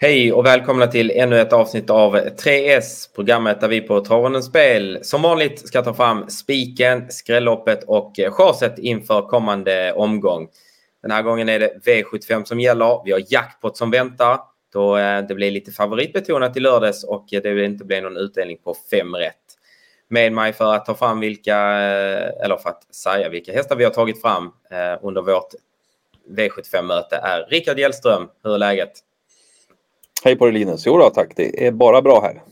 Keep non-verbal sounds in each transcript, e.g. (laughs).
Hej och välkomna till ännu ett avsnitt av 3S, programmet där vi på Travonens Spel som vanligt ska ta fram spiken, skrälloppet och chaset inför kommande omgång. Den här gången är det V75 som gäller. Vi har jackpot som väntar då eh, det blir lite favoritbetonat i lördags och det vill inte bli någon utdelning på fem rätt. Med mig för att ta fram vilka, eh, eller för att säga vilka hästar vi har tagit fram eh, under vårt V75-möte är Rickard Hjellström. Hur är läget? Hej på dig Linus! Jo då, tack, det är bara bra här.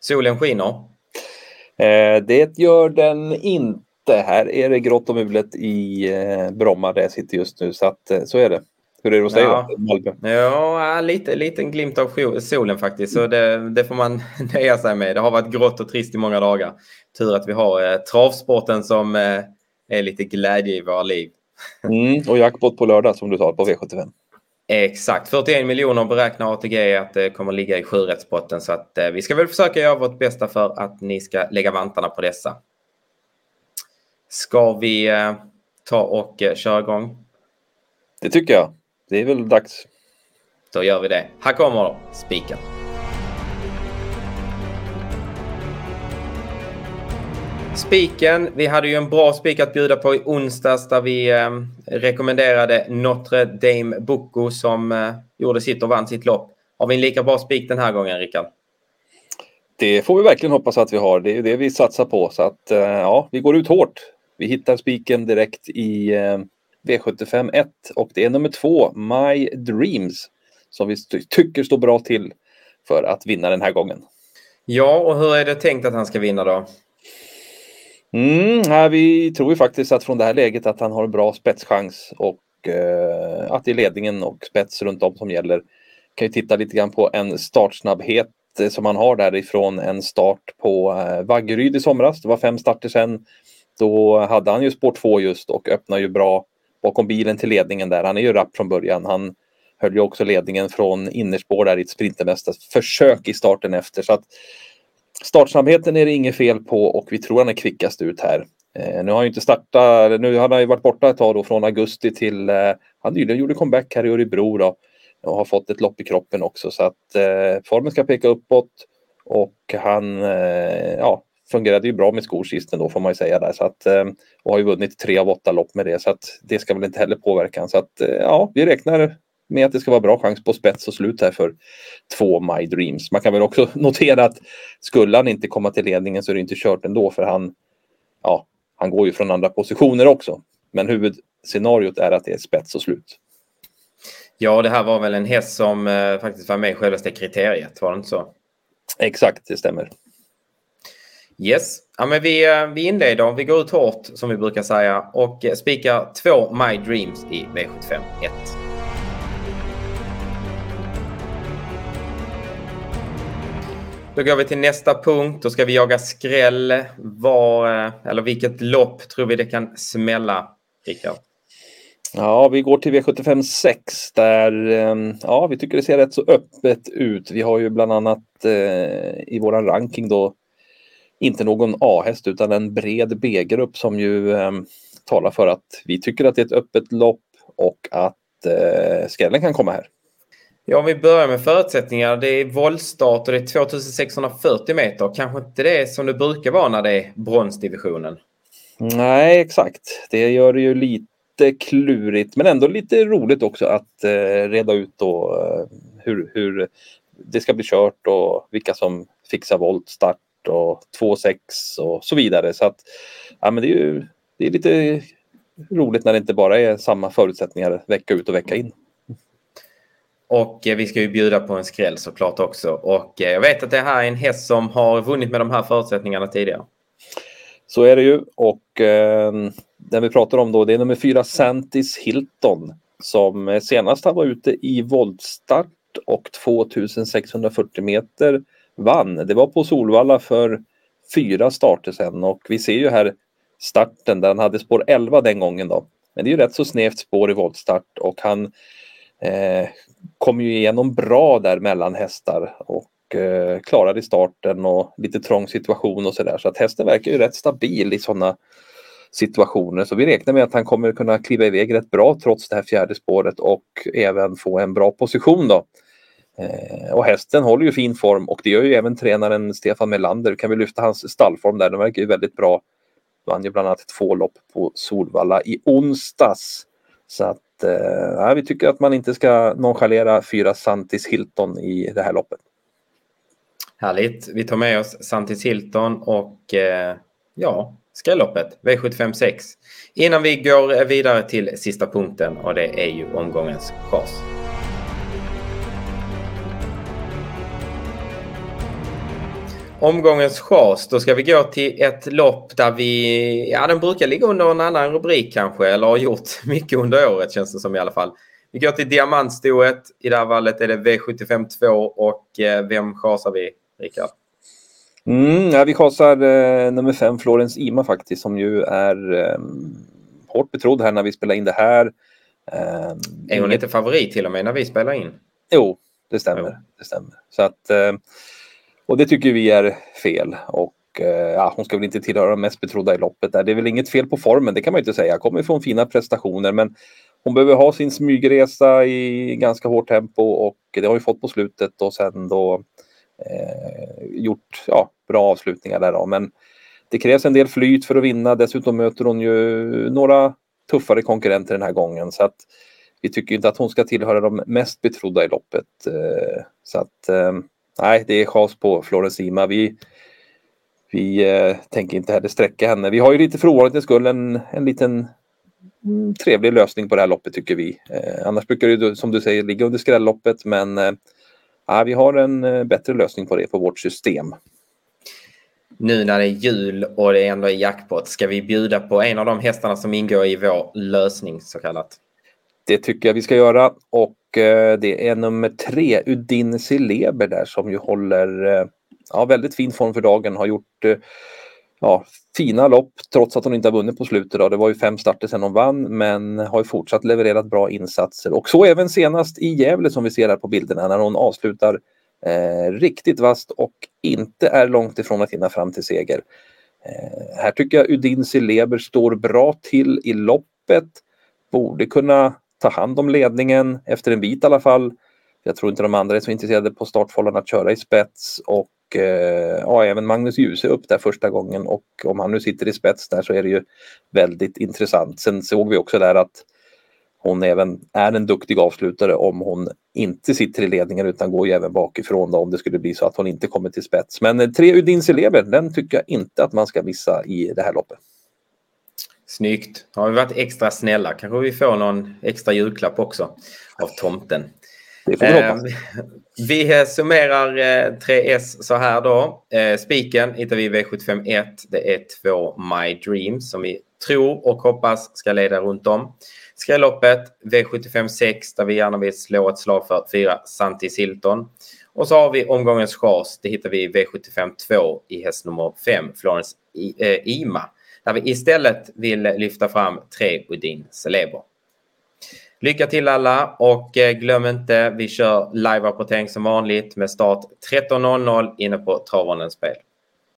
Solen skiner? Eh, det gör den inte. Här är det grått och mulet i eh, Bromma där jag sitter just nu, så att, eh, så är det. Hur är det hos dig ja. då? Ja, lite liten glimt av solen faktiskt, så det, det, får man (laughs) nöja sig med. Det har varit grått och trist i många dagar. Tur att vi har eh, travsporten som eh, är lite glädje i våra liv. Mm, och jackpot på lördag som du sa på V75. Exakt, 41 miljoner beräknar ATG att det kommer ligga i sjurättspotten så att eh, vi ska väl försöka göra vårt bästa för att ni ska lägga vantarna på dessa. Ska vi eh, ta och eh, köra igång? Det tycker jag. Det är väl dags. Då gör vi det. Här kommer spiken. Spiken, vi hade ju en bra spik att bjuda på i onsdags där vi eh, rekommenderade Notre Dame Bocco som eh, gjorde sitt och vann sitt lopp. Har vi en lika bra spik den här gången, Rickard? Det får vi verkligen hoppas att vi har. Det är det vi satsar på. Så att eh, ja, vi går ut hårt. Vi hittar spiken direkt i eh, V75 1 och det är nummer två, My Dreams, som vi tycker står bra till för att vinna den här gången. Ja, och hur är det tänkt att han ska vinna då? Mm, nej, vi tror ju faktiskt att från det här läget att han har en bra spetschans och eh, att det är ledningen och spets runt om som gäller. Kan ju titta lite grann på en startsnabbhet eh, som han har därifrån en start på eh, Vaggeryd i somras. Det var fem starter sen. Då hade han ju spår två just och öppnar ju bra bakom bilen till ledningen där. Han är ju rapp från början. Han höll ju också ledningen från innerspår där i ett sprintermästarsförsök i starten efter. Så att Startsnabbheten är det inget fel på och vi tror han är kvickast ut här. Eh, nu har han ju inte startat, nu har han ju varit borta ett tag då från augusti till, eh, han nyligen gjorde comeback här i Örebro då och har fått ett lopp i kroppen också. Så att eh, formen ska peka uppåt och han eh, ja, fungerade ju bra med skor sist ändå får man ju säga där. Så att eh, och har ju vunnit tre av åtta lopp med det så att det ska väl inte heller påverka så att eh, ja, vi räknar med att det ska vara bra chans på spets och slut här för två My Dreams. Man kan väl också (laughs) notera att skulle han inte komma till ledningen så är det inte kört ändå för han, ja, han går ju från andra positioner också. Men huvudscenariot är att det är spets och slut. Ja, det här var väl en häst som eh, faktiskt var med i självaste kriteriet, var det inte så? Exakt, det stämmer. Yes, ja, men vi, eh, vi inleder. Vi går ut hårt som vi brukar säga och spikar två My Dreams i V75 1. Då går vi till nästa punkt. Då ska vi jaga skräll. Var, eh, eller vilket lopp tror vi det kan smälla, Rickard? Ja, vi går till V75 6 där ehm, ja, vi tycker det ser rätt så öppet ut. Vi har ju bland annat eh, i våran ranking då inte någon A-häst utan en bred B-grupp som ju eh, talar för att vi tycker att det är ett öppet lopp och att eh, skrällen kan komma här. Ja, om vi börjar med förutsättningar. Det är voltstart och det är 2640 meter. Kanske inte det som det brukar vara när det är bronsdivisionen. Nej, exakt. Det gör det ju lite klurigt, men ändå lite roligt också att eh, reda ut då, eh, hur, hur det ska bli kört och vilka som fixar voltstart och 2,6 och så vidare. Så att, ja, men det är ju det är lite roligt när det inte bara är samma förutsättningar vecka ut och vecka in. Och eh, vi ska ju bjuda på en skräll såklart också. Och eh, jag vet att det här är en häst som har vunnit med de här förutsättningarna tidigare. Så är det ju och eh, den vi pratar om då det är nummer fyra Santis Hilton som senast han var ute i voltstart och 2640 meter vann. Det var på Solvalla för fyra starter sedan och vi ser ju här starten där han hade spår 11 den gången då. Men det är ju rätt så snävt spår i voltstart och han eh, kom ju igenom bra där mellan hästar och eh, klarade starten och lite trång situation och sådär. Så att hästen verkar ju rätt stabil i sådana situationer. Så vi räknar med att han kommer kunna kliva iväg rätt bra trots det här fjärde spåret och även få en bra position då. Eh, och hästen håller ju fin form och det gör ju även tränaren Stefan Melander. Kan vi lyfta hans stallform där? Den verkar ju väldigt bra. Vann ju bland annat två lopp på Solvalla i onsdags. Så att eh, vi tycker att man inte ska nonchalera fyra Santis Hilton i det här loppet. Härligt. Vi tar med oss Santis Hilton och eh, ja, skrälloppet V75 6. Innan vi går vidare till sista punkten och det är ju omgångens chas. Omgångens chas, då ska vi gå till ett lopp där vi, ja den brukar ligga under en annan rubrik kanske, eller har gjort (laughs) mycket under året känns det som i alla fall. Vi går till diamantstoet. I det här fallet är det V75 2 och eh, vem chasar vi, Rickard? Mm, ja, vi chasar eh, nummer fem, Florens Ima faktiskt, som ju är eh, hårt betrodd här när vi spelar in det här. Eh, är hon inte favorit till och med när vi spelar in? Jo, det stämmer. Jo. Det stämmer. Så att, eh, och det tycker vi är fel. Och eh, ja, hon ska väl inte tillhöra de mest betrodda i loppet. Där. Det är väl inget fel på formen, det kan man inte säga. Kommer från fina prestationer, men hon behöver ha sin smygresa i ganska hårt tempo och det har vi fått på slutet och sen då eh, gjort ja, bra avslutningar där. Då. Men det krävs en del flyt för att vinna. Dessutom möter hon ju några tuffare konkurrenter den här gången så att vi tycker inte att hon ska tillhöra de mest betrodda i loppet. Eh, så att eh, nej, det är chas på Florensima. Vi, vi eh, tänker inte heller sträcka henne. Vi har ju lite för ovanlighetens skull en, en liten mm, trevlig lösning på det här loppet tycker vi. Eh, annars brukar det som du säger ligga under skrälloppet men eh, vi har en eh, bättre lösning på det på vårt system. Nu när det är jul och det ändå är jackpot, ska vi bjuda på en av de hästarna som ingår i vår lösning så kallat? Det tycker jag vi ska göra och Eh, det är nummer tre, Udin Celeber där som ju håller eh, ja, väldigt fin form för dagen. Har gjort eh, ja, fina lopp trots att hon inte har vunnit på slutet. Då. Det var ju fem starter sedan hon vann men har ju fortsatt levererat bra insatser. Och så även senast i Gävle som vi ser här på bilderna när hon avslutar eh, riktigt vast och inte är långt ifrån att hinna fram till seger. Eh, här tycker jag Udin Celeber står bra till i loppet. Borde kunna ta hand om ledningen efter en bit i alla fall. Jag tror inte de andra är så intresserade på startfållan att köra i spets och eh, ja, även Magnus Djuse upp där första gången och om han nu sitter i spets där så är det ju väldigt intressant. Sen såg vi också där att hon även är en duktig avslutare om hon inte sitter i ledningen utan går ju även bakifrån då, om det skulle bli så att hon inte kommer till spets. Men eh, tre Udins elever, den tycker jag inte att man ska missa i det här loppet. Snyggt. Har vi varit extra snälla kanske vi får någon extra julklapp också av tomten. Det får vi hoppas. Eh, vi summerar 3S eh, så här då. Eh, spiken hittar vi V751. Det är två My Dreams som vi tror och hoppas ska leda runt om. Skrälloppet V75 6 där vi gärna vill slå ett slag för fyra Santis Hilton. Och så har vi omgångens chas. Det hittar vi i V75 2 i häst nummer 5, Florence Ima. Där vi istället vill lyfta fram tre Udin Celeber. Lycka till alla och eh, glöm inte, vi kör live-rapportering som vanligt med start 13.00 inne på Travarens spel.